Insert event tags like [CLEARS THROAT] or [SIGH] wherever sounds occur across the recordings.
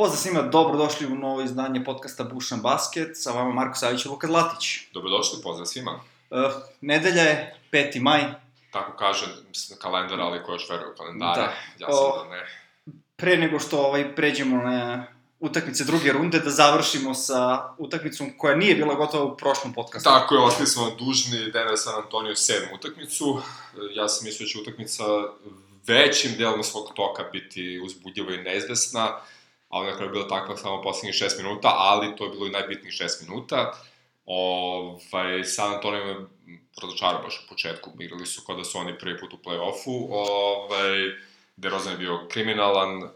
Pozdrav svima, dobrodošli u novo izdanje podcasta Bušan Basket, sa vama Marko Savić i Luka Zlatić. Dobrodošli, pozdrav svima. Uh, nedelja je, 5. maj. Tako kaže kalendar, ali ko još veruje u kalendare, Da. ja sam O. da ne. Pre nego što ovaj, pređemo na utakmice druge runde, da završimo sa utakmicom koja nije bila gotova u prošlom podcastu. Tako je, ostali smo dužni Denver San Antonio sedmu utakmicu. Ja sam mislio da će utakmica većim delom svog toka biti uzbudljiva i neizvesna, ali na kraju je bila takva samo poslednjih šest minuta, ali to je bilo i najbitnijih šest minuta. Ovaj, San Antonio me razočarao baš u početku, igrali su kao da su oni prvi put u play-offu, ovaj, DeRozan je bio kriminalan,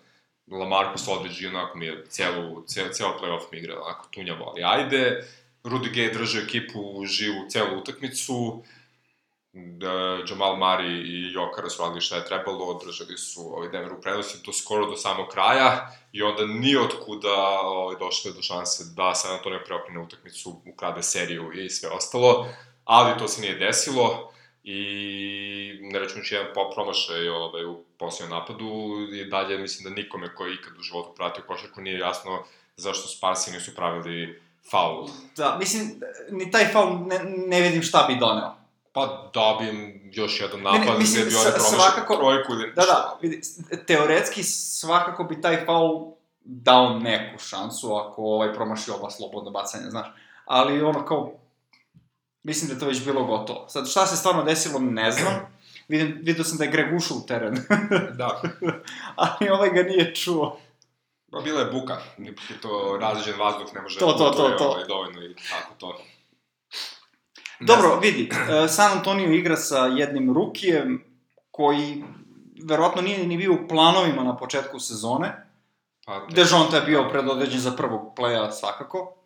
Lamarcus Aldridge onako mi je celu, celu play-off mi igra onako tunjavo, ali ajde. Rudy Gay držao ekipu živu celu utakmicu, Jamal Mari i Jokara su radili šta je trebalo, držali su ovaj Denver u prednosti do skoro do samog kraja i onda ni otkuda ovaj, došlo do šanse da San Antonio preokrene utakmicu, ukrade seriju i sve ostalo, ali to se nije desilo i ne računajući jedan promašaj ovaj, u posljednjem napadu i dalje mislim da nikome ko je ikad u životu pratio košarku nije jasno zašto Sparsi nisu pravili faul. Da, mislim, ni taj faul ne, ne vidim šta bi doneo. Pa dobijem još jedan Ne, ne, napad mislim, gde bi oni promašali svakako- trojku ili Da, da, vidi, teoretski svakako bi taj faul dao neku šansu ako ovaj promaši ova slobodna bacanja, znaš. Ali ono kao, mislim da je to već bilo gotovo. Sad, šta se stvarno desilo, ne znam. [CLEARS THROAT] Vidim, vidio sam da je Greg ušao u teren, [LAUGHS] Da, ali ovaj ga nije čuo. pa bila je buka, to razređen vazduh ne može To, to, to, je, to. Ovaj, dovoljno i tako to. Dobro, vidi, e, San Antonio igra sa jednim rukijem koji verovatno nije ni bio u planovima na početku sezone. Pa, te- Dejonta je bio predodređen za prvog playa svakako.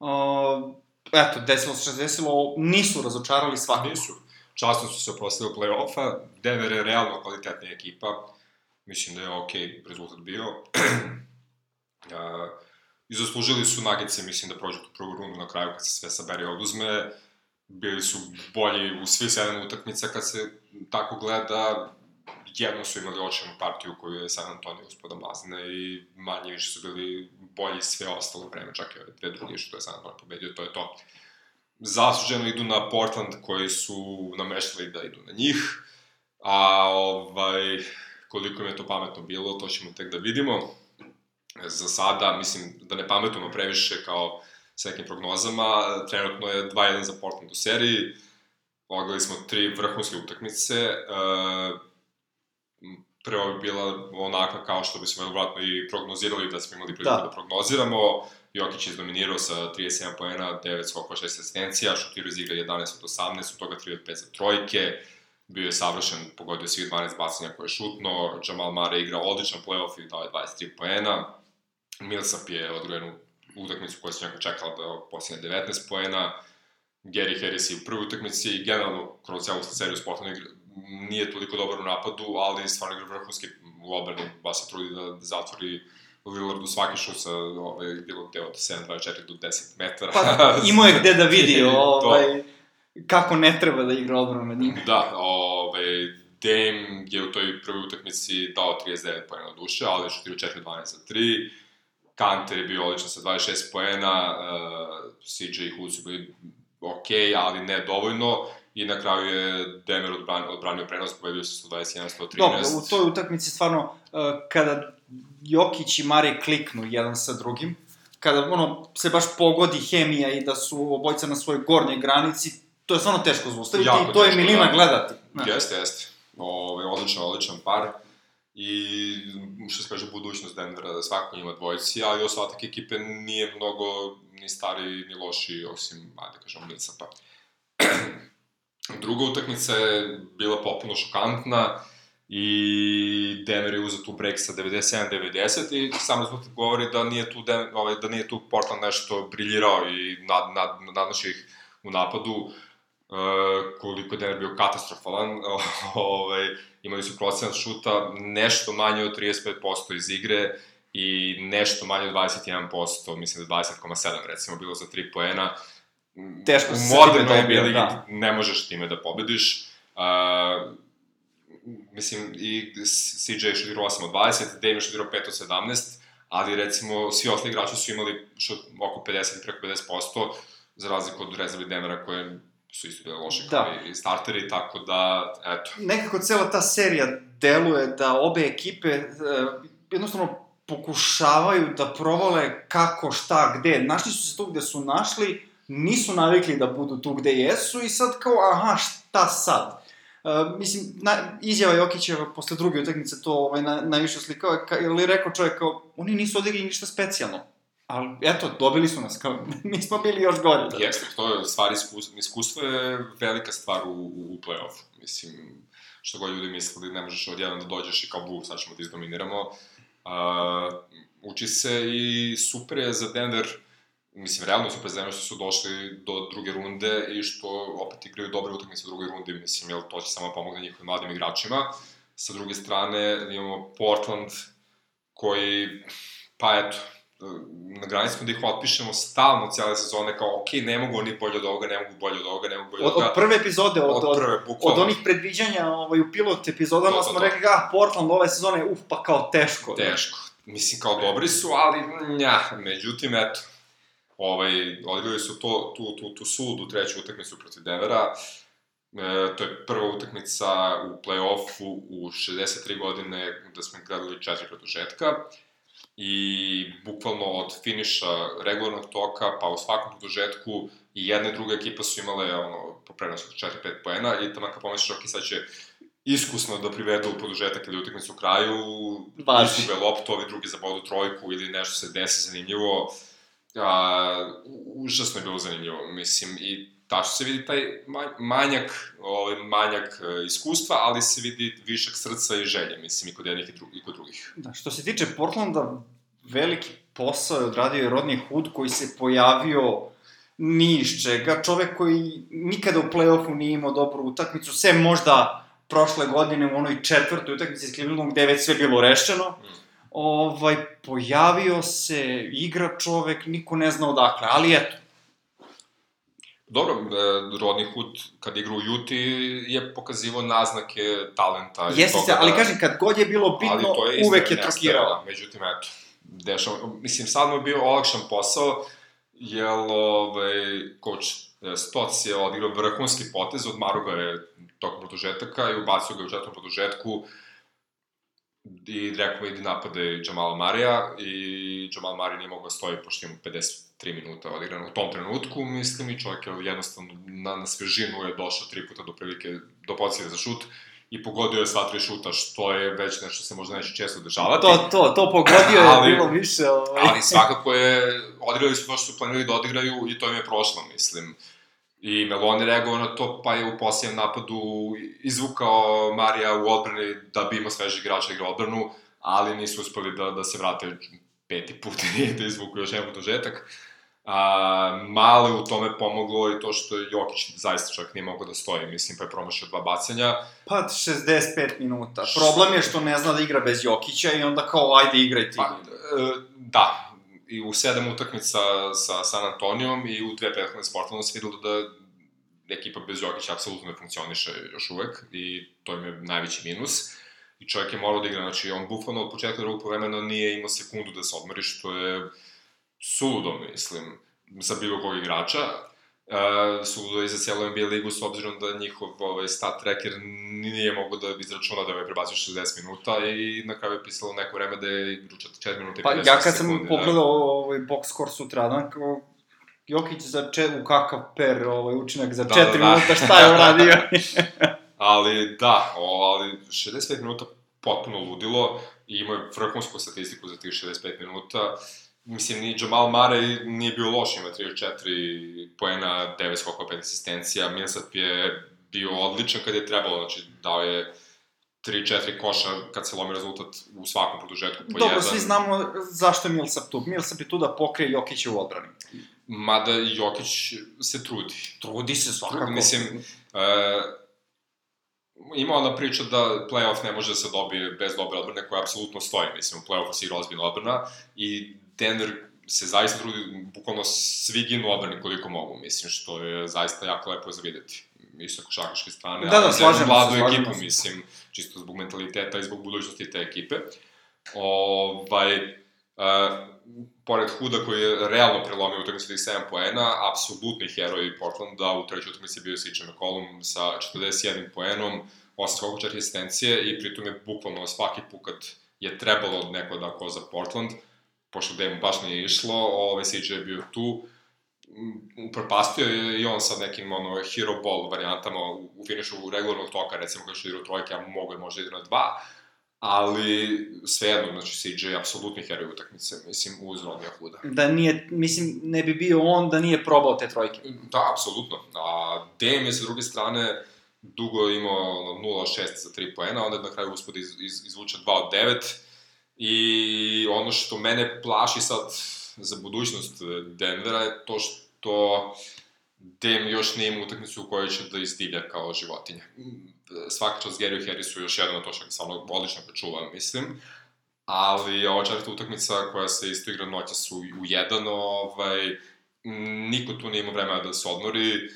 Uh, eto, desilo se što desilo, nisu razočarali svakako. Nisu. Časno su se oprostili u play-offa, Denver je realno kvalitetnija ekipa, mislim da je okej rezultat bio. uh, [CLEARS THROAT] I zaslužili su Nagice, mislim da prođu tu prvu rundu na kraju kad se sve sabere i oduzme. Bili su bolji u svih sedam utakmica kad se tako gleda. Jedno su imali očajnu partiju koju je San Antonio uspio mazne i manje više su bili bolji sve ostalo vreme, čak i ove dve druge što je San Antonio pobedio, to je to zasluženo idu na Portland koji su nameštali da idu na njih, a ovaj, koliko im je to pametno bilo, to ćemo tek da vidimo. Za sada, mislim, da ne pametujemo previše kao sa nekim prognozama, trenutno je 2-1 za Portland u seriji, ogledali smo tri vrhunske utakmice, e, prva bi bila onaka kao što bismo vratno i prognozirali da smo imali priliku Da. da, prognoziramo, Jokić je izdominirao sa 37 poena, 9 skokova, 6 asistencija, šutirao iz igre 11 od 18, od toga 3 od 5 za trojke, bio je savršen, pogodio svih 12 bacanja koje je šutno, Jamal Mare igrao odličan playoff i dao je 23 poena, Millsap je odgojen u utakmicu koja se njega čekala da posljedne 19 poena, Gary Harris je u prvoj utakmici i generalno kroz celu seriju sportno igra, nije toliko dobar u napadu, ali stvarno igra vrhunski u obrani, baš se trudi da, zatvori Lillardu svaki šut sa ovaj, bilo gde od 7.24 do 10 metara. Pa [LAUGHS] imao je gde da vidi [LAUGHS] ovaj, kako ne treba da igra odbranu nad njim. Da, ovaj, Dame je u toj prvoj utakmici dao 39 poena od duše, ali je šutirao 4-12 za 3. Kanter je bio odličan sa 26 poena, uh, CJ i Hood su bili ok, ali ne dovoljno. I na kraju je Demer odbran, odbranio prenos, pobedio se 121-113. Dobro, u toj utakmici stvarno, uh, kada Jokić i Mare kliknu jedan sa drugim, kada ono, se baš pogodi hemija i da su obojca na svojoj gornjoj granici, to je stvarno teško zaustaviti Jako i to je teško, milina da. gledati. Jeste, jeste. Ove, odličan, odličan par. I, što se kaže, budućnost Denvera, svako ima dvojici, ali ostatak ekipe nije mnogo ni stari, ni loši, osim, ajde da kažemo, Millsapa. [CLEARS THROAT] Druga utakmica je bila potpuno šokantna i Denver je uzeo tu break sa 97-90 i sam rezultat govori da nije tu, Den, ovaj, da nije tu Portland nešto briljirao i nad, nad, nadnošio ih u napadu. Uh, koliko je Denver bio katastrofalan, [LAUGHS] ovaj, imali su procenat šuta nešto manje od 35% iz igre i nešto manje od 21%, mislim da je 20,7 recimo bilo za 3 poena. Teško se dobije, NBA ligi da. ne možeš time da pobediš. Uh, mislim, i CJ je šutirao 8 od 20, Dame je šutirao 5 od 17, ali recimo svi ostali igrači su imali što, oko 50 preko 50%, za razliku od rezervi Denvera koje su isto bile loše Da. kao i starteri, tako da, eto, Nekako cela ta serija deluje da obe ekipe e, jednostavno pokušavaju da provale kako, šta, gde. Našli su se tu gde su našli, nisu navikli da budu tu gde jesu i sad kao, aha, šta sad? Uh, mislim, na, izjava Jokićeva posle druge utakmice to ovaj, na, najviše slikao, ka, ili rekao čovjek kao, oni nisu odigrali ništa specijalno. Ali, eto, dobili su nas, kao, [LAUGHS] mi smo bili još gori. Da. Jeste, to je stvar iskustva, iskustvo je velika stvar u, u, play-offu. Mislim, što god ljudi mislili, ne možeš odjednom da dođeš i kao bu, sad ćemo da izdominiramo. Uh, uči se i super je za Denver, mislim, realno super za Denver što su došli do druge runde i što opet igraju dobre utakmice u drugoj rundi, mislim, jel to će samo pomogne njihovim mladim igračima. Sa druge strane, imamo Portland, koji, pa eto, na granici smo da ih otpišemo stalno cijele sezone, kao, ok, ne mogu oni bolje od ovoga, ne mogu bolje od ovoga, ne mogu bolje Od, od ovoga. od prve epizode, od, od od, prve, od onih predviđanja ovaj, u pilot epizodama To, to, smo to. rekli, ah, Portland ove sezone, uf, pa kao teško. Teško. Mislim, kao dobri su, ali nja, međutim, eto, ovaj, odigrali su to, tu, tu, tu sudu treću utakmicu protiv Denvera, e, to je prva utakmica u play-offu u 63 godine da smo gledali četiri produžetka i bukvalno od finiša regularnog toka, pa u svakom produžetku i jedna i druga ekipa su imale ono, po prenosu 4-5 poena i tamo kad pomisliš, ok, sad će iskusno da privedu u produžetak ili utakmicu u kraju, izgube loptu, ovi drugi zabodu trojku ili nešto se desi zanimljivo. A, užasno je bilo zanimljivo, mislim, i tačno se vidi taj ma- manjak, ovaj, manjak e, iskustva, ali se vidi višak srca i želje, mislim, i kod jednih i, dru i kod drugih. Da, što se tiče Portlanda, veliki posao je odradio Rodney Hood koji se pojavio ni iz čega, čovek koji nikada u play-offu nije imao dobru utakmicu, sem možda prošle godine u onoj četvrtoj utakmici s Clevelandom gde je već sve bilo rešeno. Mm. Ovaj, pojavio se, igra čovek, niko ne zna odakle, ali eto, Dobro, e, Rodney Hood, kad igra u Juti, je pokazivao naznake talenta. i jeste se, ali da- kažem, kad god je bilo bitno, je uvek je trokirao. Međutim, eto, dešava, mislim, sad mu je bio olakšan posao, jer ovaj, coach e, Stoc je odigrao vrhunski potez, odmaru ga je tokom produžetaka i ubacio ga u četvrtom produžetku i mi idi napade Jamala Marija i Jamal Mari nije mogao da stoji pošto ima 53 minuta odigrano u tom trenutku, mislim, i čovjek je jednostavno na, na svežinu je došao tri puta do prilike, do pozicije za šut i pogodio je sva tri šuta, što je već nešto se možda neće često dešavati. To, to, to pogodio je Ali- bilo više, ovaj... Ali svakako je, odigrali su to što su planirali da odigraju i to im je prošlo, mislim. I Melon je reagovao na to, pa je u posljednjem napadu izvukao Marija u odbrani da bi imao sveži igrača da igra odbranu, ali nisu uspeli da, da se vrate peti put [LAUGHS] i da izvuku još jedan produžetak. A, malo je u tome pomoglo i to što je Jokić zaista čak nije mogao da stoji, mislim, pa je promašio dva bacanja. Pa 65 minuta. Problem je što ne zna da igra bez Jokića i onda kao, ajde igraj ti. Pa, e, da, i u sedam utakmica sa San Antonijom i u dve prethodne s Portlandom se videlo da ekipa bez Jokića apsolutno ne funkcioniše još uvek i to im je najveći minus. I čovjek je morao da igra, znači on bukvalno od početka drugog povremena nije imao sekundu da se odmori, što je suludo, mislim, za bilo kog igrača. Uh, i za cijelu NBA ligu s obzirom da njihov ovaj, stat tracker nije mogao da izračuna da je prebacio 60 minuta i na kraju je pisalo neko vreme da je igra 4 minuta i 50 Pa sekundi. ja kad sam da. pogledao ovaj box score sutradan, kao Jokić za čet, u kakav per ovaj učinak za Da, 4 da, da. minuta, šta je uradio? [LAUGHS] Ali da, o, ali 65 minuta potpuno ludilo i imao je vrhunsku statistiku za tih 65 minuta. Mislim, ni Jamal Murray nije bio loš, ima 34 poena, 9 skokova, 5 asistencija. Millsap je bio odličan kad je trebalo, znači dao je 3-4 koša kad se lomi rezultat u svakom produžetku po Dobro, jedan. svi znamo zašto je Millsap tu. Millsap je tu da pokrije Jokića u odbrani. Mada Jokić se trudi. Trudi se svakako. Mislim, e, ima ona priča da playoff ne može da se dobije bez dobre odbrane koja apsolutno stoji. Mislim, u playoffu se igra ozbiljna odbrana i Denver se zaista trudi, bukvalno svi ginu odbrani koliko mogu, mislim, što je zaista jako lepo za videti. Isto košarkaške strane, Da, da, se, mladu ekipu, se. mislim, čisto zbog mentaliteta i zbog budućnosti te ekipe. Ovaj, Uh, pored Huda koji je realno prelomio utakmicu tih 7 poena, apsolutni heroj Portlanda u trećoj utakmici bio CJ McCollum sa 41 poenom, 8 skokova, 4 asistencije i pritom je bukvalno svaki put kad je trebalo neko da koza Portland, pošto da mu baš nije išlo, ovaj CJ je bio tu, upropastio je i on sa nekim ono, hero ball varijantama u, u finišu regularnog toka, recimo kao što je trojke, a mogo je možda ide na dva, ali svejedno, znači CJ je apsolutni heroj utakmice, mislim, uz Romeo Huda. Da nije, mislim, ne bi bio on da nije probao te trojke. Da, apsolutno. A Dame je sa druge strane dugo imao 0-6 za 3 poena, onda je na kraju uspod iz, iz, izvuče 2 od 9 i ono što mene plaši sad za budućnost Denvera je to što Dame još nije ima utakmicu u kojoj će da izdivlja kao životinja svaka čast Gary Harrisu još jedan od to što stvarno odlično ga mislim. Ali ova četvrta utakmica koja se isto igra noća su u jedan, ovaj, niko tu nije imao vremena da se odmori.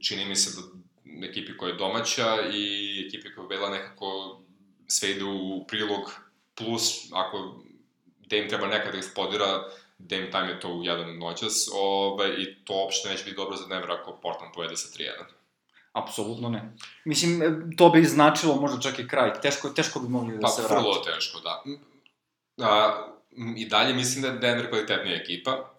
Čini mi se da ekipi koja je domaća i ekipi koja je bila nekako sve ide u prilog, plus ako Dame treba nekada da eksplodira, Dame time je to u jedan noćas, ovaj, i to uopšte neće biti dobro za Denver ako Portland povede sa 3-1. Apsolutno ne. Mislim, e, to bi značilo možda čak i kraj. Teško, teško bi mogli da pa, se vrati. Pa, vrlo teško, da. A, I dalje mislim da je Denver kvalitetnija ekipa.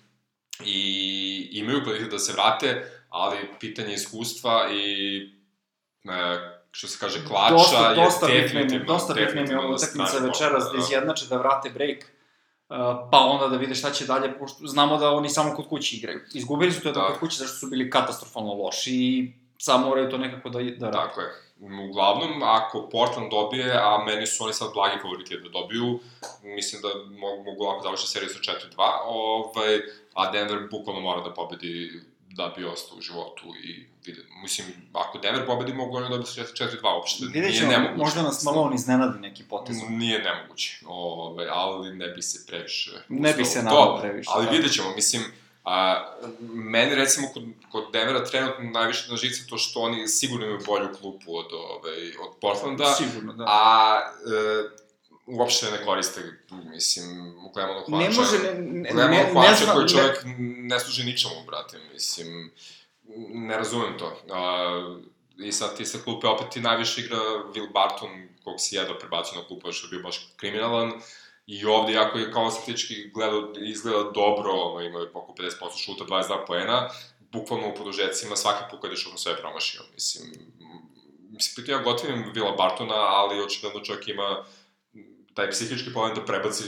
[CLEARS THROAT] I imaju kvalitet da se vrate, ali pitanje iskustva i e, što se kaže, klača dosta, dosta je definitivno... Dosta bitna je utakmica večeras da izjednače, da vrate break, uh, pa onda da vide šta će dalje, pošto znamo da oni samo kod kući igraju. Izgubili su to da. kod kući zašto su bili katastrofalno loši i samo moraju to nekako da, da rade. Tako je. Uglavnom, ako Portland dobije, a meni su oni sad blagi favoriti da dobiju, mislim da mogu, mogu lako završiti seriju sa 4-2, ovaj, a Denver bukvalno mora da pobedi da bi ostao u životu i vide, mislim, ako Denver pobedi, mogu oni dobiti 4-2 uopšte, Vidjet ćemo, nije nemoguće. možda nas malo on iznenadi neki potez. Nije nemoguće, ove, ovaj, ali ne bi se previše... Ne bi se nadao previše. Ali da. vidjet ćemo, mislim, A, meni recimo kod, kod Denvera trenutno najviše na žica to što oni sigurno imaju bolju klupu od, ovaj, od Portlanda. Sigurno, da. A e, uopšte ne koriste, mislim, Glemonu Hvača. Ne može, ne, ne, ne, Hvača ne znam, koji čovjek ne, ne služi ničemu, brate, mislim, ne razumem to. A, I sad ti sa klupe opet ti najviše igra Will Barton, kog si jedno prebacio na klupu, što je bio baš kriminalan. I ovde, jako je kao statički gleda, izgleda dobro, ono, ima oko 50% šuta, 22 poena, bukvalno u produžecima svaki put kada je šutno sve promašio. Mislim, mislim, pritom ja gotivim Vila Bartona, ali očigledno čovjek ima taj psihički pomen da prebaci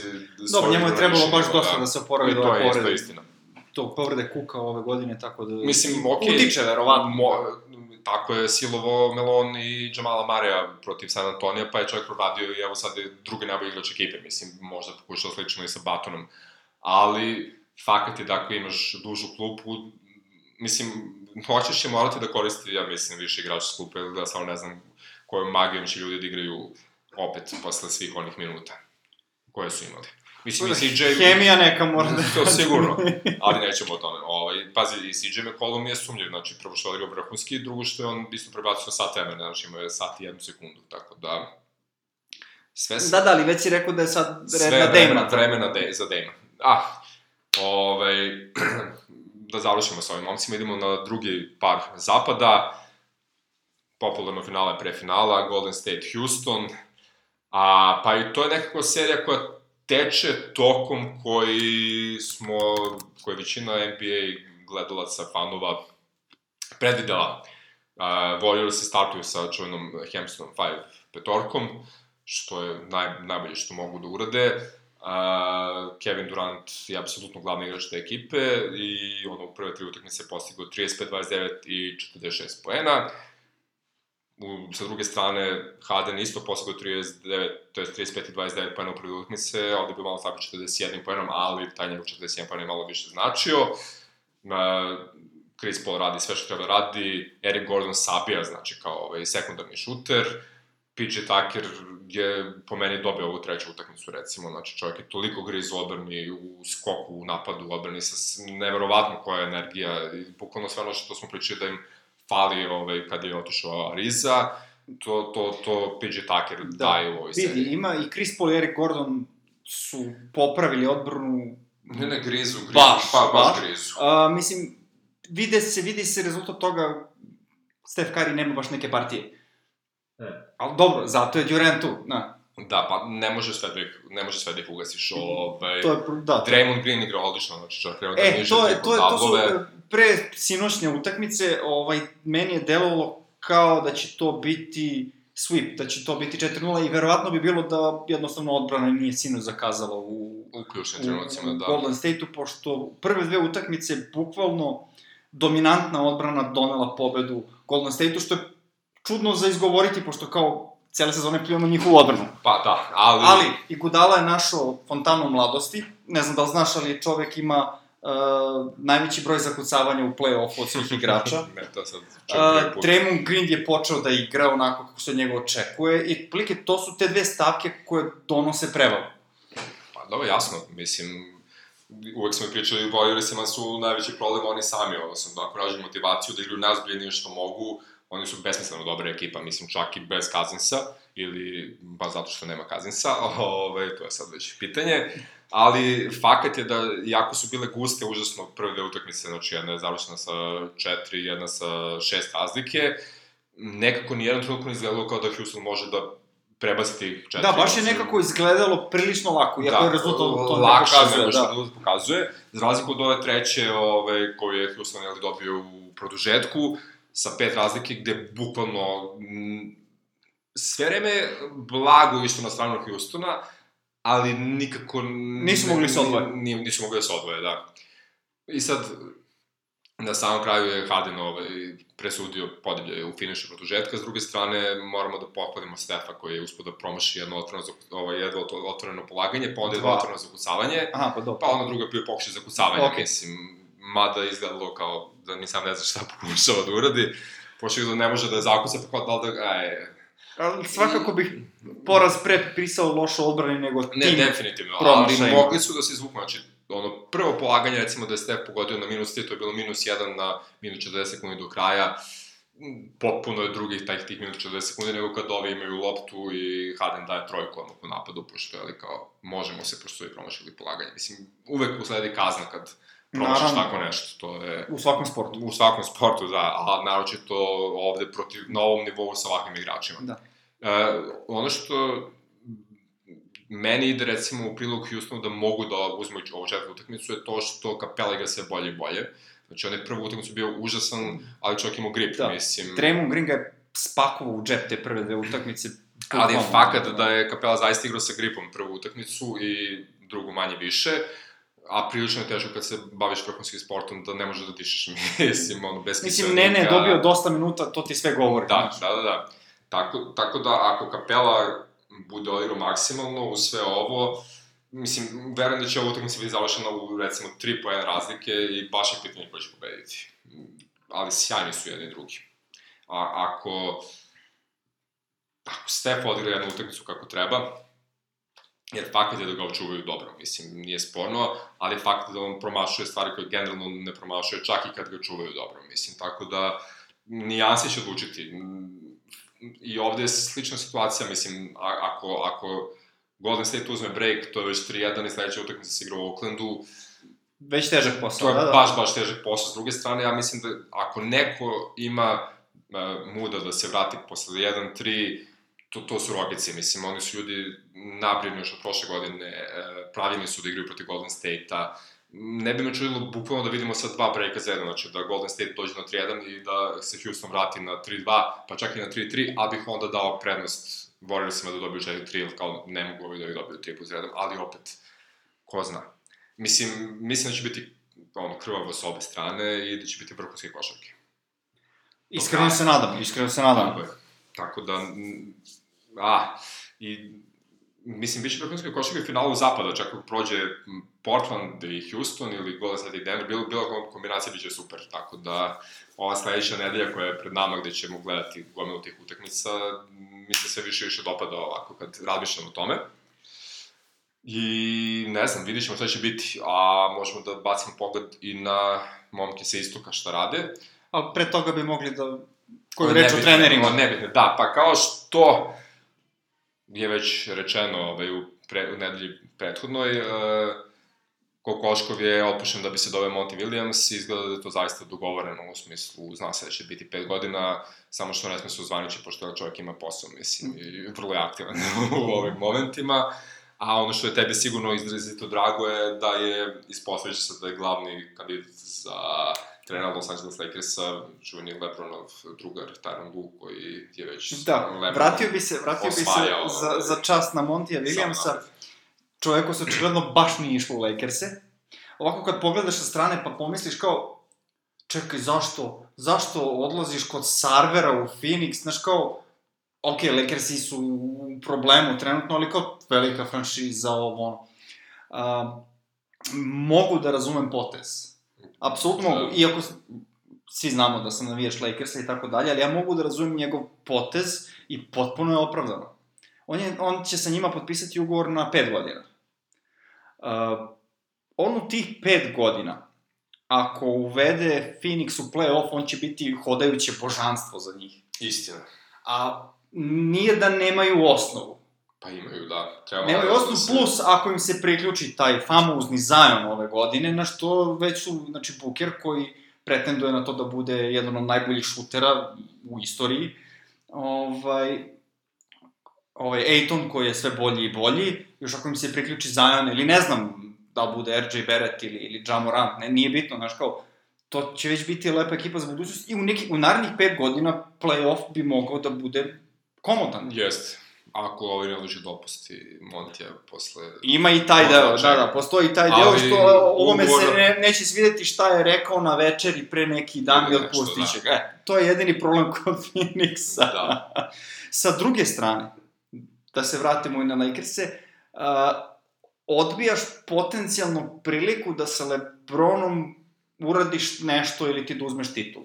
Dobro, njemu je trebalo baš dosta da, da se oporavi do povrede. To je istina. Tog povrede kuka ove godine, tako da... Mislim, okej... Okay, utiče, verovatno. Mo, tako je silovo Melon i Jamala Marija protiv San Antonija, pa je čovjek proradio i evo sad je drugi najbolji igrač ekipe, mislim, možda pokušao slično i sa Batonom. Ali, fakat je da ako imaš dužu klupu, mislim, hoćeš je morati da koristi, ja mislim, više igrača s klupe, da samo ne znam kojom magijom će ljudi da igraju opet posle svih onih minuta koje su imali. Mislim, i CJ... Hemija neka mora da... [LAUGHS] To sigurno, [LAUGHS] ali nećemo o tome. Ovaj, pazi, i CJ McCollum je sumljiv, znači, prvo što je odigrao vrhunski, drugo što je on isto prebacio sat vremena, znači imao je sat i jednu sekundu, tako da... Sve se... Da, da, ali već si rekao da je sad red na Dejma. Sve vremena de, za Dejma. Ah, ovaj, [CLEARS THROAT] da završimo sa ovim momcima, idemo na drugi par zapada. Popularno finale pre finala, Golden State Houston. A, pa i to je nekako serija koja teče tokom koji smo, koji većina NBA gledalaca, fanova predvidela. Uh, Warriors se startuju sa čuvenom Hamstonom 5 petorkom, što je naj, najbolje što mogu da urade. Uh, Kevin Durant je apsolutno glavni igrač te ekipe i ono u prve tri utakmice postigao 35, 29 i 46 poena. U, sa druge strane, Harden isto postigao 39, to je 35 i 29 pojena u prvi utakmice, ovde bi malo slabio 41 pojenom, ali taj njegov 41 pojen je malo više značio. Uh, Chris Paul radi sve što treba radi, Eric Gordon sabija, znači kao ovaj sekundarni šuter, PJ Tucker je po meni dobio ovu treću utakmicu, recimo, znači čovjek je toliko griz u odbrani, u skoku, u napadu, u odbrani, sa neverovatno koja je energija, i bukvalno sve ono što smo pričali da im fali ovaj, kada je otišao Riza, to, to, to PJ Tucker da, daje u ovoj seriji. Vidi, ima i Chris Paul i Eric Gordon su popravili odbranu Ne, ne, grizu, grizu, Baš, pa, baš baš. grizu. A, mislim, vide se, vidi se rezultat toga, Steph Curry nema baš neke partije. E. Ali dobro, zato je Durant tu, na. Da, pa ne može sve da ih, ne može sve da ih ugasiš, ovaj... To je, da. Draymond Green igra odlično, znači čak treba da E, niže to je, to je, to su. Pre sinoćne utakmice, ovaj, meni je delovalo kao da će to biti sweep, da će to biti 4-0 i verovatno bi bilo da jednostavno odbrana nije sinoć zakazala u, U ključnim trenucima, da. Golden State-u, pošto prve dve utakmice bukvalno dominantna odbrana donela pobedu Golden State-u, što je čudno za izgovoriti, pošto kao cele sezone pljujemo njihovu odbranu. Pa da, ali... Ali, i Gudala je našao fontanu mladosti, ne znam da li znaš, ali čovek ima uh, najveći broj zakucavanja u play-offu od svih igrača. [LAUGHS] ne, to sad Uh. Draymond Green je počeo da igra onako kako se od njega očekuje i plike to su te dve stavke koje donose prevagu. Pa dobro, jasno, mislim, uvek smo pričali, Warriorsima su najveći problem oni sami, odnosno da ako motivaciju da igraju najzbiljenije što mogu, oni su besmisleno dobra ekipa, mislim, čak i bez Kazinsa, ili ba zato što nema Kazinsa, [LAUGHS] ove, to je sad već pitanje, ali fakat je da, jako su bile guste, užasno prve dve utakmice, znači jedna je završena sa četiri, jedna sa šest razlike, nekako nijedan trenutak ne izgledalo kao da Houston može da prebaci tih četiri. Da, baš je nekako izgledalo prilično lako, iako je rezultat to ne lakše pokazuje. nego što Da. rezultat pokazuje. Za razliku od ove treće, ove, koju je Houston jel, dobio u produžetku, sa pet razlike, gde bukvalno m, sve vreme blago išlo na stranu Houstona, ali nikako... Nisu mogli da se odvoje. Ni, nisu mogli da se odvoje, da. I sad, na samom kraju je Harden ovaj, presudio podeblje u finišu produžetka, s druge strane moramo da pohvalimo Stefa koji je uspio da promaši jedno otvoreno, za- ovaj, jedno otvoreno polaganje, pa onda jedno otvoreno zakucavanje, Aha, pa dobro. pa onda druga bio pokušaj zakucavanja, Okej. mislim, mada je izgledalo kao da ni sam ne zna šta [LAUGHS] pokušava da uradi, pošto da ne može da je zakuca, pa kao da li da, aj, Ali svakako bih poraz pre pisao loše odbrane nego Ne, tim. definitivno, ali mogli su da se izvuku, znači, ono, prvo polaganje, recimo da je Steph pogodio na minus 3, to je bilo minus 1 na minus 40 sekundi do kraja, M, potpuno je drugih tajih tih minus 40 sekundi nego kad ovi imaju loptu i Harden daje trojku odmah u napadu, pošto je kao, možemo se, pošto su i promašili polaganje. Mislim, uvek usledi kazna kad Naravno. tako nešto, to je... U svakom sportu. U svakom sportu, da, a naročito ovde protiv, na ovom nivou sa ovakvim igračima. Da. E, ono što meni ide recimo u prilog Houstonu da mogu da uzmu ovu četvrtu utakmicu je to što Capella igra sve bolje i bolje. Znači, on je prvu utakmicu bio užasan, ali čovjek imao grip, Da. mislim. Draymond Green ga je spakovao u džep te prve dve utakmice. Ali je fakat da je Capella zaista igrao sa gripom prvu utakmicu i drugu manje više. A prilično je teško kad se baviš vrhunskim sportom da ne možeš da dišeš, [LAUGHS] mislim, ono, bez Mislim, Nene je dobio dosta minuta, to ti sve govori. Da, znaš. da, da, da. Tako, tako da, ako Kapela bude odigrao maksimalno u sve ovo, mislim, verujem da će ova utakmica biti završena u, recimo, 3 po 1 razlike i baš je pitanje ko će pobediti. Ali sjajni su jedni i drugi. A ako, ako Steph odigra jednu utakmicu kako treba, jer fakat je da ga očuvaju dobro, mislim, nije sporno, ali je fakt da on promašuje stvari koje generalno ne promašuje, čak i kad ga čuvaju dobro, mislim, tako da nijanse će odlučiti. I ovde je slična situacija, mislim, ako, ako Golden State uzme break, to je već 3-1 i sledeća utakmica se igra u Oaklandu, Već težak to posao, je da, da. baš, baš težak posao. S druge strane, ja mislim da ako neko ima uh, muda da se vrati posle 1-3, to, to su Rocketsi, mislim, oni su ljudi nabrini još od prošle godine, uh, pravilni su da igraju protiv Golden State-a, ne bi me čudilo bukvalno da vidimo sad dva breaka za jedan, znači da Golden State dođe na 3-1 i da se Houston vrati na 3-2, pa čak i na 3-3, a bih onda dao prednost Warriorsima da dobiju 4-3, jer kao ne mogu ovi da ih dobiju 3 plus 1, ali opet, ko zna. Mislim, mislim da će biti ono, krvavo s obe strane i da će biti vrhunske košarke. Iskreno se nadam, iskreno se nadam. Tako je. Tako da, m, a, i mislim, bit će vrhunske košarke u finalu zapada, čak ako prođe Portland i Houston ili Golden State i Denver, bilo, bilo kombinacija biće super, tako da ova sledeća nedelja koja je pred nama gde ćemo gledati gomilu tih utakmica, mi se sve više i više dopada ovako kad razmišljam o tome. I ne znam, vidit ćemo šta će biti, a možemo da bacimo pogled i na momke sa istoka šta rade. Ali pre toga bi mogli da... Koju reč o trenerima. Nebitno, da, pa kao što je već rečeno ovaj, u pre, u nedelji prethodnoj, uh, Kokoškov je opušen da bi se doveo Monty Williams i izgleda da je to zaista dogovoreno u smislu, zna se da će biti 5 godina, samo što ne sme se uzvanići, pošto čovjek ima posao, mislim, i vrlo je aktivan [LAUGHS] u ovim momentima. A ono što je tebi sigurno izrazito drago je da je, ispostavit se da je glavni kandidat za trenera Los Angeles Lakersa, čuveni Lebronov drugar Tyron Lu, koji je već Da, Lebron vratio bi se, vratio bi se osvajao, za, ovaj, za čast na Montija Williamsa. Čoveku se očigledno baš nije išlo u Lakers-e. Ovako kad pogledaš sa strane pa pomisliš kao, čekaj, zašto, zašto odlaziš kod Sarvera u Phoenix, znaš kao, ok, Lakersi su u problemu trenutno, ali kao velika franšiza, ovo, ono. Um, mogu da razumem potez. Apsolutno mogu, iako svi znamo da sam navijač Lakersa i tako dalje, ali ja mogu da razumem njegov potez i potpuno je opravdano. On, je, on će sa njima potpisati ugovor na 5 godina. Uh, on u tih 5 godina, ako uvede Phoenix u play-off, on će biti hodajuće božanstvo za njih. Istina. A nije da nemaju osnovu. Pa imaju, da. Treba Nemaju da se- plus ako im se priključi taj famozni Zion ove godine, na što već su, znači, Booker koji pretenduje na to da bude jedan od najboljih šutera u istoriji, ovaj, ovaj Aiton koji je sve bolji i bolji, još ako im se priključi Zion ili ne znam da bude RJ Barrett ili, ili Ja Morant, ne, nije bitno, znaš kao, to će već biti lepa ekipa za budućnost i u, neki, u narednih pet godina playoff bi mogao da bude komodan. Jeste. Ako ovaj ne odluči da opusti Montija posle... Ima i taj deo, da, da, postoji i taj deo Ali što ovome se ugovor- ne, neće svideti šta je rekao na večeri pre neki dan Ili otpustit će ga. E, to je jedini problem kod Phoenixa. Da. [LAUGHS] Sa druge strane, da se vratimo i na Lakers-e, uh, odbijaš potencijalnu priliku da sa Lebronom uradiš nešto ili ti da uzmeš titul.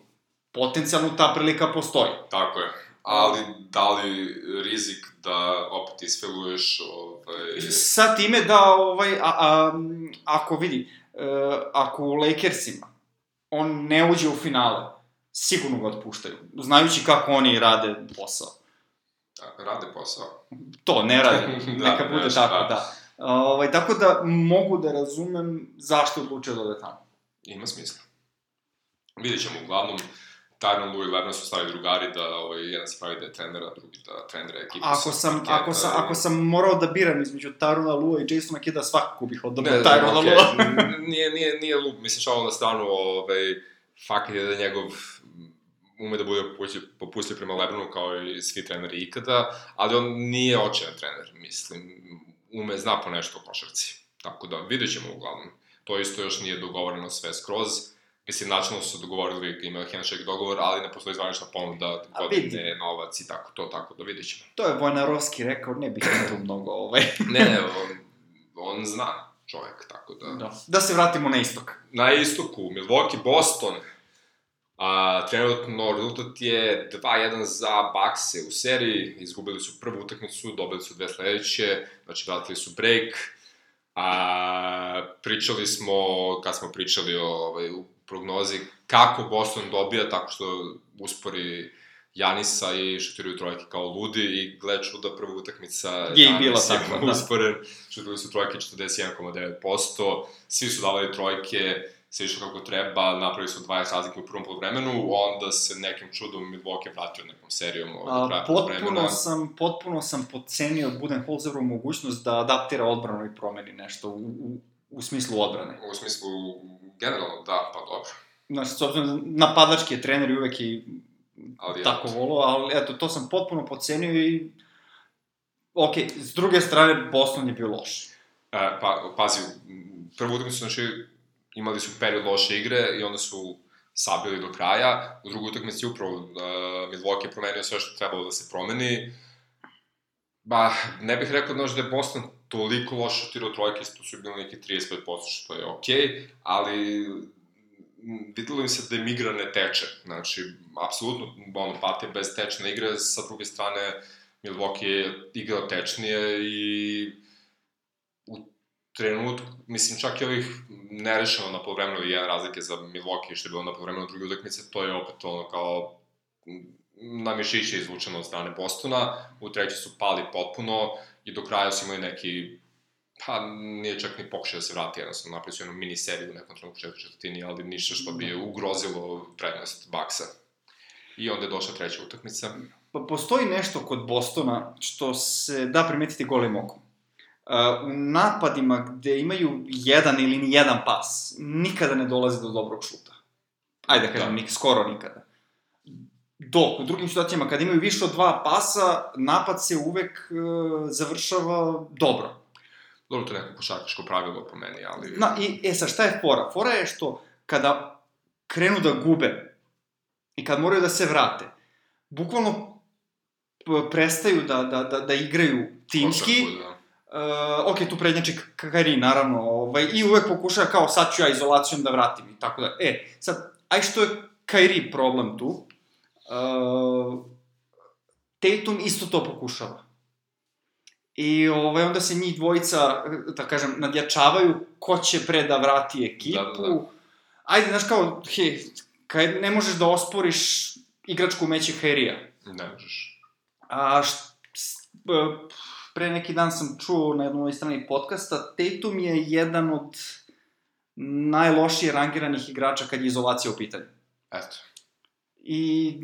Potencijalno ta prilika postoji. Tako je. Ali, da li rizik da opet isfeluješ, ovaj... Sa time da, ovaj, a, a, ako vidi, e, ako u Lakersima on ne uđe u finale, sigurno ga otpuštaju, znajući kako oni rade posao. Rade posao. To, ne rade, [LAUGHS] Da, neka bude nešto, tako, da. da. Ovaj, tako da mogu da razumem zašto odlučio da ode tamo. Ima smisla. Vidjet ćemo, uglavnom, Tyron Lue i Lebron su stali drugari da ovaj, jedan se pravi da je trener, a drugi da trenera ekipu Ako sa sam, parketa ako sam, ako sam morao da biram između Tarona Lua i Jasona Kida, svakako bih odabrao ne, Tyrona okej, Lua. n- [LAUGHS] nije, nije, nije lup, mislim, šalo na stranu, ovaj, fakat je da njegov ume da bude popustljiv, popustljiv prema Lebronu kao i svi treneri ikada, ali on nije očajan trener, mislim, ume, zna po nešto o košarci. Tako da, vidjet ćemo uglavnom. To isto još nije dogovoreno sve skroz. Mislim, načinno su se dogovorili, ima handshake dogovor, ali ne postoji zvanična ponuda, godine, vidi. novac i tako to, tako da vidjet ćemo. To je Vojnarovski rekao, ne bih tu mnogo, ovaj. [LAUGHS] Ne, ne, on, on zna čovek, tako da... Da. da se vratimo na istok. Na istoku, Milwaukee, Boston. A, trenutno rezultat je 2-1 za Bakse u seriji. Izgubili su prvu utakmicu, dobili su dve sledeće, znači vratili su break. A, pričali smo, kad smo pričali o ovaj, u prognozi, kako Boston dobija tako što uspori Janisa i šutiraju trojke kao ludi i gle čuda prva utakmica Je i bila takva, da. usporen, šutirali su trojke 41,9%, svi su davali trojke, sve išlo kako treba, napravili su 20 razlike u prvom polovremenu, onda se nekim čudom Milwaukee vratio nekom serijom do kraja polovremena. sam, potpuno sam podcenio Budenholzerovu mogućnost da adaptira odbranu i promeni nešto u, u, u smislu odbrane. U smislu, generalno, da, pa dobro. Znaš, s obzirom da napadački je trener i uvek i Ali, tako volo, ali eto, to sam potpuno podcenio i... Ok, s druge strane, Boston je bio loš. E, pa, pazi, prvu utakmicu, znači, imali su period loše igre i onda su sabili do kraja. U drugoj utakmici upravo uh, Milwaukee je promenio sve što trebalo da se promeni. Ba, ne bih rekao da je Boston toliko loše šutirao trojke, to su bili neki 35%, što je okej, okay, ali videlo im se da im igra ne teče. Znači, apsolutno, ono, pati bez tečne igre, sa druge strane, Milwaukee je igrao tečnije i u trenutku, mislim, čak i ovih nerešeno na polovremenu ili jedan razlike za Milwaukee, što je bilo na polovremenu druge utakmice, to je opet ono kao na mišiće izvučeno od strane Bostona, u treći su pali potpuno i do kraja su imali neki pa nije čak ni pokušao da se vrati, jednostavno napravio su jednu mini seriju u nekom trenutku četvrti četvrtini, ali ništa što bi ugrozilo prednost Baksa. I onda je došla treća utakmica. Pa postoji nešto kod Bostona što se da primetiti golim okom. Uh, u napadima gde imaju jedan ili ni jedan pas, nikada ne dolazi do dobrog šuta. Ajde da kažem, nik, skoro nikada. Dok u drugim situacijama, kad imaju više od dva pasa, napad se uvek uh, završava dobro. Dobro, to je neko košarkaško pravilo po meni, ali... Na, i, e sad, šta je fora? Fora je što kada krenu da gube i kad moraju da se vrate, bukvalno prestaju da, da, da, da igraju timski, Košarku, da. Uh, ok, tu prednjači Kakari, naravno, ovaj, i uvek pokušava kao sad ću ja izolacijom da vratim i tako da. E, sad, aj što je Kairi problem tu, uh, Tatum isto to pokušava. I ovaj, onda se njih dvojica, da kažem, nadjačavaju ko će pre da vrati ekipu. Da, da, da. Ajde, znaš kao, he, kaj ne možeš da osporiš igračku meće Kairija. Ne možeš. A b- pre neki dan sam čuo na jednoj strani podcasta, Tatum je jedan od najlošije rangiranih igrača kad je izolacija u pitanju. Eto. I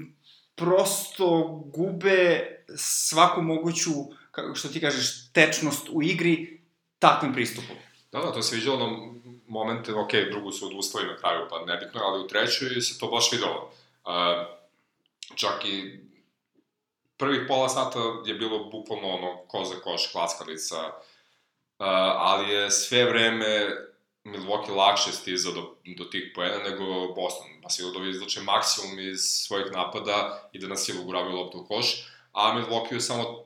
prosto gube svaku moguću, kako što ti kažeš, tečnost u igri takvim pristupom. Da, da, to se viđalo na momente, ok, drugu su odustali na kraju, pa nebitno, ali u trećoj se to baš videlo. Uh, čak i prvih pola sata je bilo bukvalno ono ko za koš, klackalica, uh, ali je sve vreme Milwaukee lakše stizao do, do tih poena nego Boston. Pa sigurno da izlače maksimum iz svojih napada i da na silu gurabaju loptu u koš, a Milwaukee je samo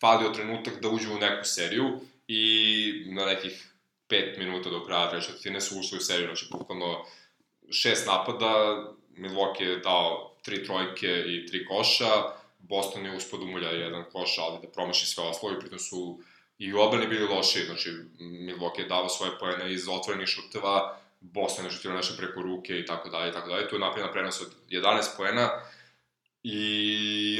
falio trenutak da uđu u neku seriju i na nekih 5 minuta do kraja treće četvrtine su ušli u seriju, znači bukvalno šest napada, Milwaukee je dao tri trojke i tri koša, Boston je uspod umulja jedan koš, ali da promaši sve oslovi, pritom su i u obrani bili loši, znači Milwaukee je dao svoje pojene iz otvorenih šuteva, Boston je šutirao nešto preko ruke i tako dalje i tako dalje, tu je napravljena prenos od 11 poena, I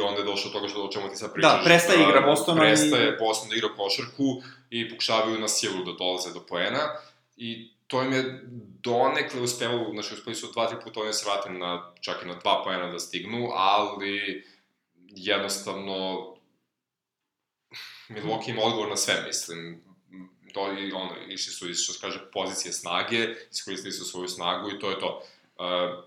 onda je došlo do toga što o čemu ti sad pričaš. Da, prestaje da igra Bostona i- Prestaje Boston da igra košarku i pokušavaju na silu da dolaze do poena. I to im je donekle uspelo, znači uspeli su dva, tri puta oni da se vrate na, čak i na dva poena da stignu, ali jednostavno Milwaukee ima odgovor na sve, mislim. To i ono, išli su iz, što se kaže, pozicije snage, iskoristili su svoju snagu i to je to. Uh,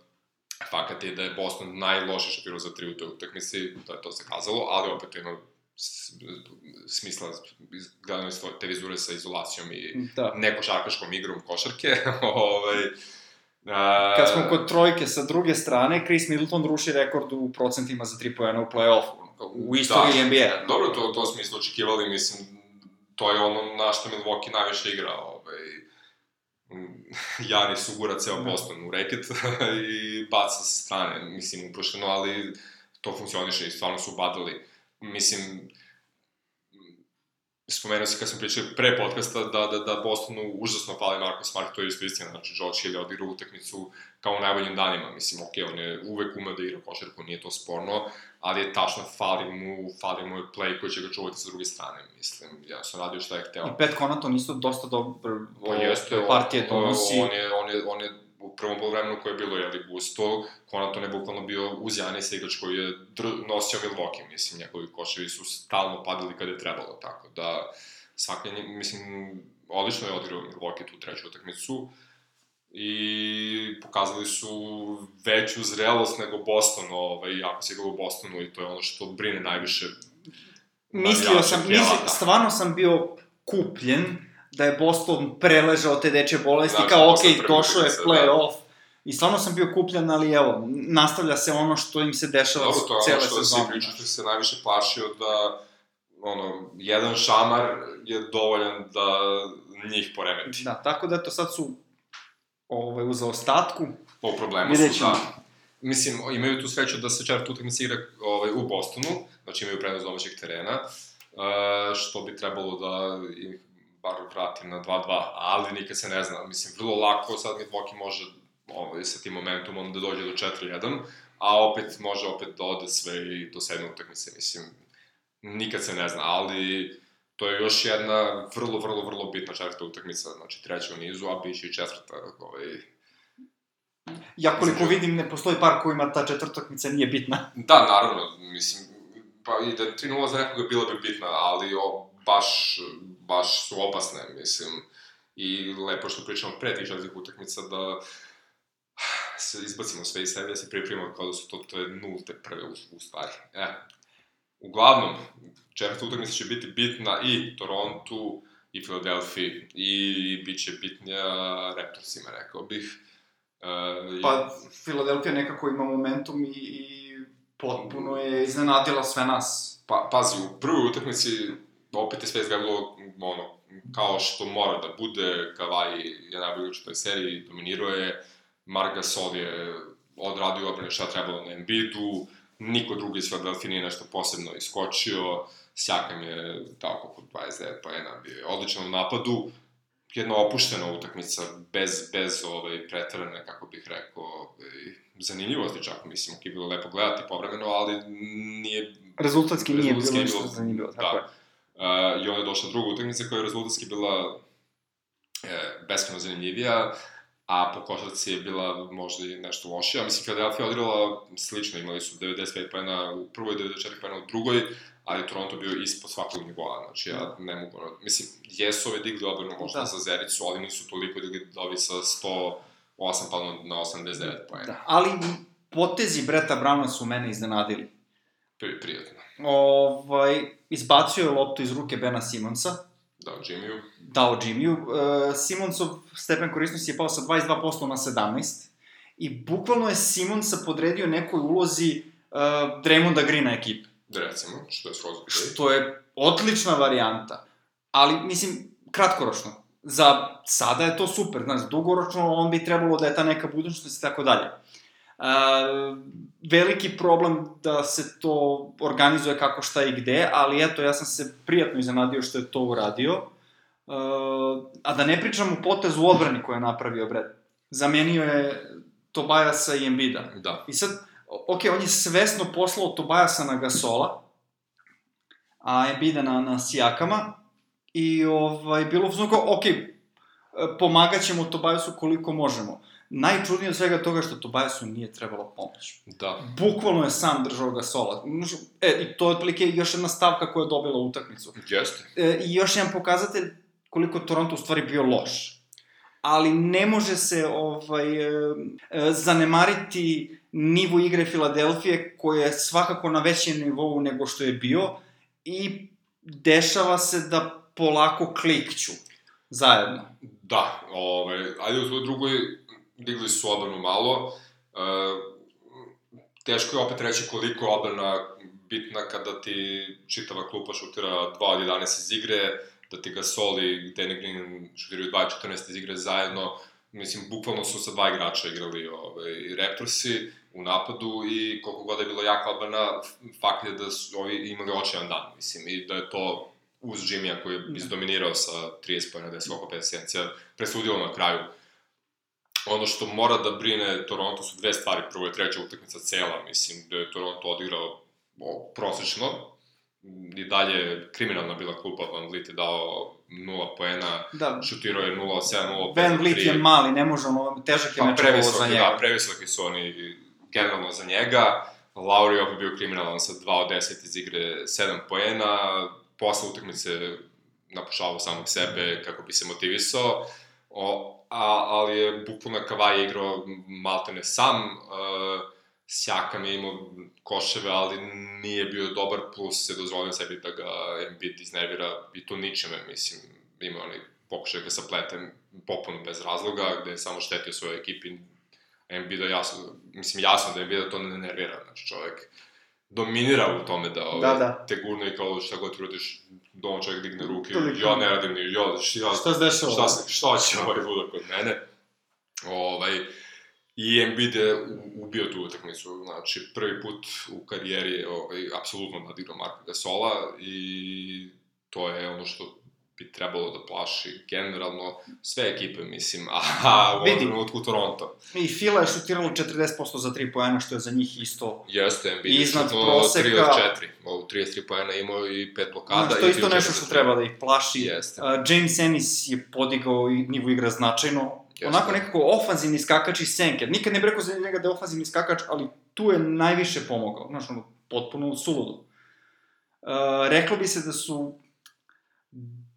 fakat je da je Boston najloše šutirao za tri u toj utakmici, to je to se kazalo, ali opet to ima smisla gledano iz te vizure sa izolacijom i Da. nekošarkaškom igrom košarke. [LAUGHS] ovaj, a, Kad smo kod trojke sa druge strane, Chris Middleton ruši rekord u procentima za tri pojena u play-offu. U istoriji Da. NBA. Dobro, to, to smo isto očekivali, mislim, to je ono na što Milwaukee najviše igra, ovaj, [LAUGHS] Janis ugura ceo Da. Boston u reket [LAUGHS] i baca sa strane, mislim, uprošeno, ali to funkcioniše i stvarno su badali. Mislim, spomenuo si kad sam pričao pre podcasta da, da, da Bostonu užasno fali Marko Smart, to je isto istina, znači Joe Hill je odigrao utakmicu kao u najboljim danima, mislim, ok, on je uvek umeo da igra košarku, nije to sporno, ali je tačno fali mu, fali mu je play koji će ga čuvati sa druge strane, mislim, ja sam radio šta je hteo. I Pat Connaughton isto dosta dobro Pa jeste, on, partije on, donosi. on, je, on, je, on je u prvom polovremenu koje je bilo, jeli, gusto, Konaton je bukvalno bio uz Janisa igrač koji je nosio Milwaukee, mislim, njegovi koševi su stalno padali kada je trebalo, tako da, svaki, nje- mislim, odlično je odigrao Milwaukee tu treću utakmicu i pokazali su veću zrelost nego Boston, ovaj, jako se igralo u Bostonu i to je ono što brine najviše Mislio sam, Kjela, misli, da. stvarno sam bio kupljen da je Boston preležao te dečje bolesti, Znači, kao, ok, došao je da. play-off. I stvarno sam bio kupljen, ali evo, nastavlja se ono što im se dešava Dobro, to je cele ono što si sezone. pričao, što si se najviše plašio da, ono, jedan šamar je dovoljan da njih poremeti. Da, tako da eto sad su ovaj, u zaostatku. Po problemu su, da. Mislim, imaju tu sreću da se četvrta utakmica igra ovaj, u Bostonu, znači imaju prednost domaćeg terena, uh, što bi trebalo da ih bar vrati na 2-2, ali nikad se ne zna. Mislim, vrlo lako sad Milwaukee može ovaj, sa tim momentumom da dođe do 4-1, a opet može opet da ode sve i do sedme utakmice, mislim, nikad se ne zna, ali to je još jedna vrlo, vrlo, vrlo bitna četvrta utakmica, znači treća u nizu, a biće i četvrta, ovaj, Ja koliko Znači- vidim, ne postoji par kojima ta četvrtokmica nije bitna. Da, naravno, mislim, pa i da je 3-0 za nekoga bila bi bitna, ali o, baš, baš su opasne, mislim. I lepo što pričamo pre tih četvrtih utakmica da se izbacimo sve iz sebe, da se pripremimo kao da su to, to je nulte prve u, u stvari. E, uglavnom, četvrta utakmica će biti bitna i Torontu, i Filadelfiji, i bit će bitnija Raptorsima, rekao bih. E, i- Pa, Filadelfija nekako ima momentum i, i potpuno je iznenadila sve nas. Pa, pazi, u prvoj utakmici opet je sve izgledalo ono, kao što mora da bude, Kavaj je najbolji igrač u toj seriji, dominirao je, Marc Gasol je odradio obrane šta trebalo na Embiidu, niko drugi iz Philadelphia nije nešto posebno iskočio, Sjakam je dao koliko 29 poena, bio je odličan u napadu, jedna opuštena utakmica, bez, bez ovaj, pretarane, kako bih rekao, ovaj, zanimljivosti čak, mislim, ok, bilo lepo gledati povremeno, ali nije Rezultatski nije bilo Rezultatski je ništa bilo- zanimljivo, da. tako je. Uh, I onda je došla druga utakmica koja je rezultatski bila e, beskreno zanimljivija, a po košarci je bila možda i nešto lošija. Mislim, Philadelphia je odigrala slično, imali su 95 pojena u prvoj, 94 pojena u drugoj, ali Toronto bio ispod svakog nivoa, znači ja ne mogu, mislim, jesu ove digli obrnu možda Da. za Zericu, ali nisu toliko digli da ovi sa 108 pa na 89 pojena. Da. Ali potezi Breta Brauna su mene iznenadili. Pri, prijatno. Ovaj, izbacio je loptu iz ruke Bena Simonsa, Da, Jimmyu. dao Jimmyu. E, Simonsov stepen korisnosti je pao sa 22% na 17%. I bukvalno je Simonsa podredio nekoj ulozi uh, Draymonda Greena ekipe. recimo, što je skroz. Što je odlična varijanta. Ali, mislim, kratkoročno. Za sada je to super, znaš, dugoročno on bi trebalo da je ta neka budućnost i tako dalje. E, veliki problem da se to organizuje kako šta i gde, ali eto, ja sam se prijatno iznenadio što je to uradio. E, a da ne pričam o potezu u odbrani koje je napravio Brad. Zamenio je Tobajasa i Embida. Da. I sad, ok, on je svesno poslao Tobajasa na Gasola, a Embida na, na Sijakama, i ovaj, bilo u kao, ok, e, pomagat ćemo Tobajasu koliko možemo. Najčudnije od svega toga što Tobajasu nije trebalo pomoć. Da. Bukvalno je sam držao Gasola. Znaš, E, i to je otprilike još jedna stavka koja je dobila utakmicu. Jeste. E, I još jedan pokazatelj koliko Toronto u stvari bio loš. Ali ne može se ovaj, e, e, zanemariti nivo igre Filadelfije koji je svakako na većem nivou nego što je bio i dešava se da polako klikću zajedno. Da, ovaj, ajde u toj drugoj digli su odbranu malo. E, teško je opet reći koliko je odbrana bitna kada ti čitava klupa šutira 2 od 11 iz igre, da ti Gasol i Danny Green šutiraju 2 od 14 iz igre zajedno. Mislim, bukvalno su sa dva igrača igrali ovaj, Raptorsi u napadu i koliko god je bilo jaka odbrana, fakt je da su ovi imali očajan dan, mislim, i da je to uz Jimmya koji je izdominirao sa 30 pojena, da je svako 50 sencija, presudilo na kraju. Ono što mora da brine Toronto su dve stvari. Prvo je treća utakmica cela, mislim, da je Toronto odigrao prosečno. I dalje je kriminalna bila klupa, Van Vliet je dao 0 poena, Da, šutirao je 0 7 0 Van Vliet je mali, ne može ono, težak je pa meč za previsoki, njega. da, previsoki su oni generalno za njega. Lauri je bio kriminalan sa 2 od 10 iz igre, 7 poena, posle utakmice napušavao samog sebe kako bi se motivisao, o, a, ali je bukvalno Kavaj igrao maltene sam, uh, Sjakam je imao koševe, ali nije bio dobar, plus se dozvolio sebi da ga Embiid iznervira i to ničeme, mislim, ima onaj pokušaj ga saplete popuno bez razloga, gde je samo štetio svojoj ekipi, Embiida jasno, mislim jasno da Embiida to ne nervira, znači čovek dominira u tome da, ove, Da, da. te gurne i kao šta god ti uradiš, doma čovjek digne ruke, Toliko. ja ne radim ni, ja, šta, Šta se dešava? šta, se, šta će ovaj ludak kod mene. Ovaj, I Embiid je u- ubio tu utakmicu, znači prvi put u karijeri je ovaj, apsolutno nadigrao Marka Gasola i to je ono što bi trebalo da plaši generalno sve ekipe, mislim, a u ovom trenutku Toronto. I Fila je šutiralo 40% za 3 poena, što je za njih isto... Jeste, Embiid je proseka. 3 od 4, ovo 33 poena imao i 5 blokada. Znaš, to je isto 3 od nešto 4 što treba da ih plaši. Jeste. Uh, James Ennis je podigao nivo igra značajno. Jeste. Onako nekako ofanzivni skakač i senker. Nikad ne bi rekao za njega da je ofanzivni skakač, ali tu je najviše pomogao. Znaš, ono, potpuno suludo. Uh, reklo bi se da su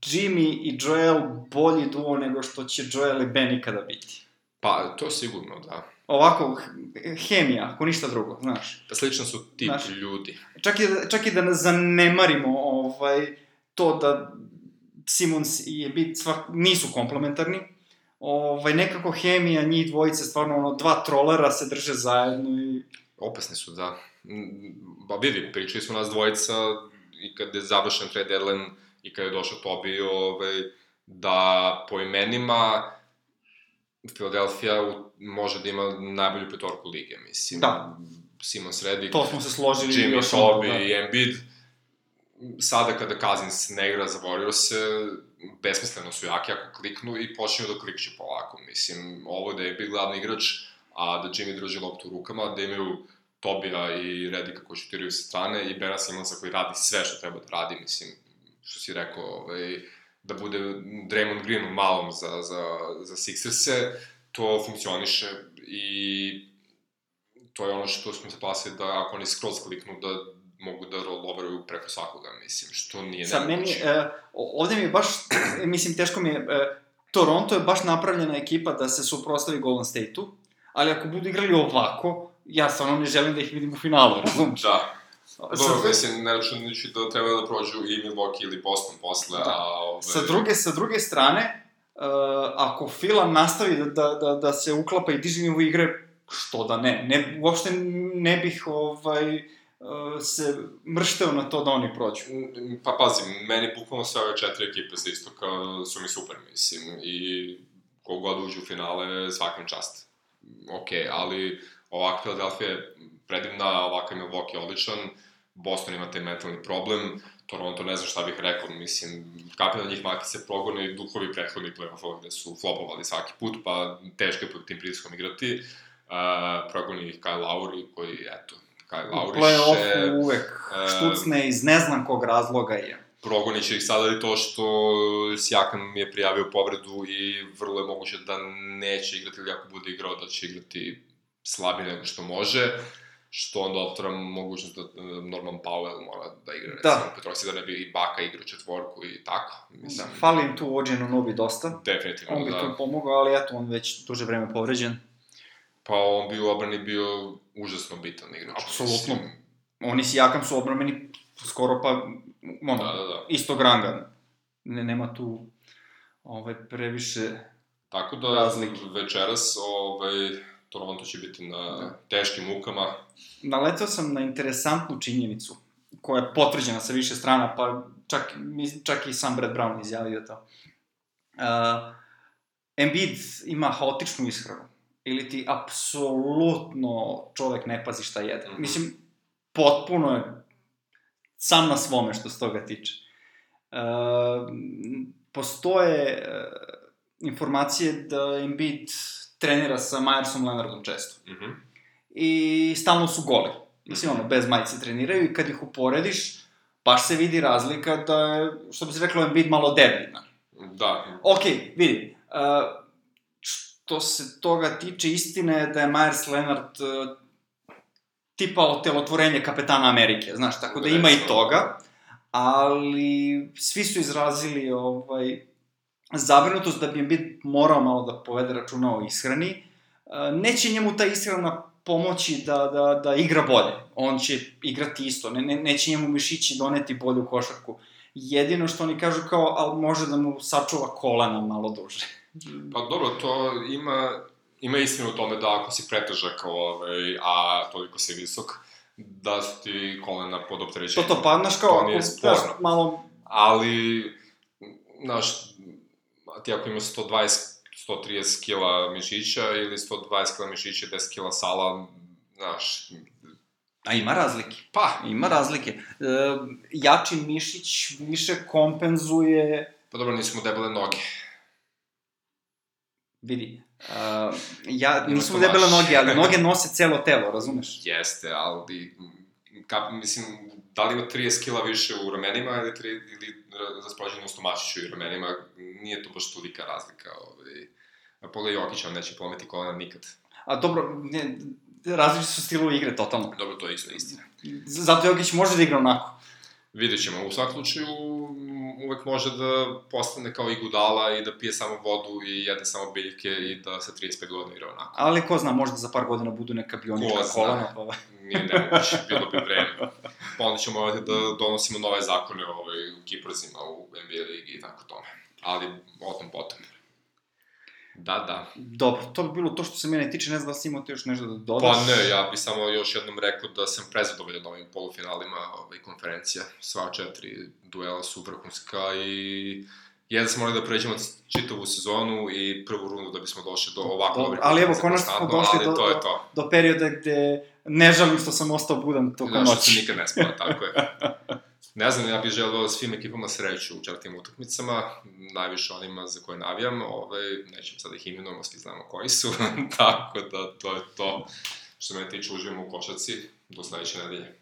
Jimmy i Joel bolji duo nego što će Joel i Ben ikada biti. Pa, to sigurno, da. Ovako, hemija, ako ništa drugo, znaš. Pa slično su tip Znaš. ljudi. Čak i, da, čak i da ne zanemarimo ovaj, to da Simons i Embiid svak, nisu komplementarni, ovaj, nekako hemija njih dvojice, stvarno ono, dva trolera se drže zajedno i... Opasni su, da. Ba vidi, pričali smo nas dvojica i kad je završen trade deadline i kad je došao Tobi, ovaj, da po imenima Philadelphia u- može da ima najbolju petorku lige, mislim. Da. Simon Sredic, To smo se složili Jimmy, Tobi jednom, i Embiid. Sada kada Cousins ne igra za Warriors, besmisleno su jaki ako kliknu i počinju da klikću polako. Mislim, ovo da je Embiid glavni igrač, a da Jimmy drži loptu u rukama, da imaju Tobija i Redika koji šutiraju sa strane i Bena Simonsa koji radi sve što treba da radi, mislim, što si rekao, ovaj, da bude Draymond Green u malom za, za, za Sixers-e, to funkcioniše i to je ono što smo se plasili da ako oni skroz kliknu da mogu da rolloveruju preko svakoga, mislim, što nije Sad, meni, nemoguće. e, o- ovde mi je baš, mislim, teško mi je, e, Toronto je baš napravljena ekipa da se suprostavi Golden State-u, ali ako budu igrali ovako, ja stvarno ne želim da ih vidim u finalu, razumiješ? Da, dobro, mislim, ne računajući da treba da prođu i Milwaukee ili Boston posle, Da. a... Ove, Sa druge, sa druge strane, uh, ako Fila nastavi da, da, da, da se uklapa i diže nivo igre, što da ne, ne uopšte ne bih ovaj, uh, se mršteo na to da oni prođu. Mm, Pa pazi, meni bukvalno sve ove četiri ekipe sa istoka su mi super, mislim, i kogod uđe u finale, svakim čast. Ok, ali ovakva Philadelphia je predivna, ovakav Milwaukee odličan, Boston ima taj mentalni problem, Toronto ne znam šta bih rekao, mislim, kapira njih maki se progone i duhovi prethodnih playoffova gde su flopovali svaki put, pa teško je pod tim pritiskom igrati. Uh, progoni ih Kyle Lowry, koji, eto, Kyle Lowry play-offu uvek e, štucne iz ne znam kog razloga je. progonit će ih sada i to što Sijakam je prijavio povredu i vrlo je moguće da neće igrati ili ako bude igrao da će igrati slabije nego što može, što onda otvara mogućnost da e, Norman Powell mora da igra Da. recimo Petrosi da ne bi i Baka igrao četvorku i tako. Da, Mislim, fali im tu Ođenu Nobi dosta. definitivno On bi da. tu pomogao, ali eto, on već duže vreme povređen. Pa on bi u obrani bio užasno bitan igrač. Apsolutno. mislim. Oni s Jakam su odbrambeni skoro pa, ono, Da, da, da. istog ranga. Ne, nema tu ovaj, previše... Tako da, Razlike. večeras, ovaj, Toronto će biti na Da. teškim mukama. Naletao sam na interesantnu činjenicu, koja je potvrđena sa više strana, pa čak, čak i sam Brad Brown izjavio to. Uh, Embiid ima haotičnu ishranu, ili ti apsolutno čovek ne pazi šta jede. Mhm. Mislim, potpuno je sam na svome što se toga tiče. Uh, postoje uh, informacije da Embiid trenira sa Myersom Leonardom često Mhm. i stalno su goli. Mislim, ono, bez majice treniraju i kad ih uporediš, baš se vidi razlika da je, što bi se reklo, Embiid malo znaš. Da, Ok, vidi, uh, što se toga tiče, istine je da je Myers Leonard uh, tipa otelotvorenje kapetana Amerike, znaš, tako da ima i toga, ali svi su izrazili ovaj, zabrinutost da bi Embiid morao malo da povede računa o ishrani. Uh, neće njemu ta ishrana pomoći da, da, da igra bolje. On će igrati isto, ne, ne, neće njemu mišići doneti bolju košarku. Jedino što oni kažu kao, ali može da mu sačuva kolena malo duže. [LAUGHS] Pa dobro, to ima, ima istinu u tome da ako si pretežak, ovaj, a toliko si visok, da su ti kolena pod To opterećenjem. to, pa, znaš kao, To ako, nije sporno. malo, Ali, znaš, ti ako imaš 120, 130 kila mišića ili 120 kila mišića i 10 kila sala, znaš, a ima razlike. pa, Ima razlike. E, jači mišić više kompenzuje Pa dobro, nismo debele noge. Vidi, uh, ja, nismo to debele noge, ali [LAUGHS] noge nose celo telo, razumeš? Jeste, ali... Ka, mislim, da li ima 30 kila više u ramenima ili, tri, ili raspoređeno u stomačiću i ramenima, nije to baš tolika razlika. Ovaj. Pogledaj Jokića, on neće pometi kolena nikad. A dobro, ne, različiti su stilovi igre, totalno. Dobro, to je isto istina. Zato Jokić može da igra onako. Vidjet ćemo. U svakom slučaju, m, uvek može da postane kao igudala i da pije samo vodu i jede samo biljke i da sa 35 godina igra onako. Ali ko zna, možda za par godina budu neka bionička Ko zna. kolana, pa... Nije nemoguće, bilo bi vreme. Pa onda ćemo morati da donosimo nove zakone ovaj, u Kiprazima, u NBA ligi i tako tome. Ali, o tom potom. Da, da. Dobro, to bi bilo to što se mene tiče, ne znam da si imao ti još nešto da dodaš. Pa ne, ja bih samo još jednom rekao da sam prezadovoljan ovim polufinalima ovaj, konferencija. Sva četiri duela su vrhunska i jedan smo morali da pređemo čitavu sezonu i prvu rundu da bismo došli do ovako dobrih ali evo, konačno smo došli do- to je do- to. Do perioda gde ne žalim što sam ostao budan tokom Znaš, se noći. nikad ne spava, tako je. [LAUGHS] Ne znam, ja bih želeo svim ekipama sreću u četvrtim utakmicama, najviše onima za koje navijam, ovaj, nećemo sad da ih imenujemo, svi znamo koji su, [LAUGHS] tako da to je to. Što mene tiče, uživamo u košaci, do sledeće nedelje.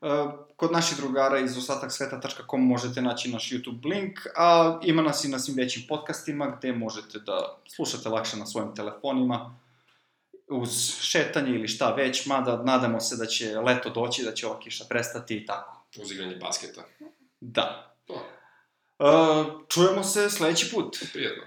Uh, kod naših drugara iz ostataksveta.com možete naći naš YouTube link, a ima nas i na svim većim podcastima gde možete da slušate lakše na svojim telefonima uz šetanje ili šta već, mada nadamo se da će leto doći, da će ova kiša prestati i tako. Uz igranje basketa. Da. To, Uh, čujemo se sledeći put. prijedno.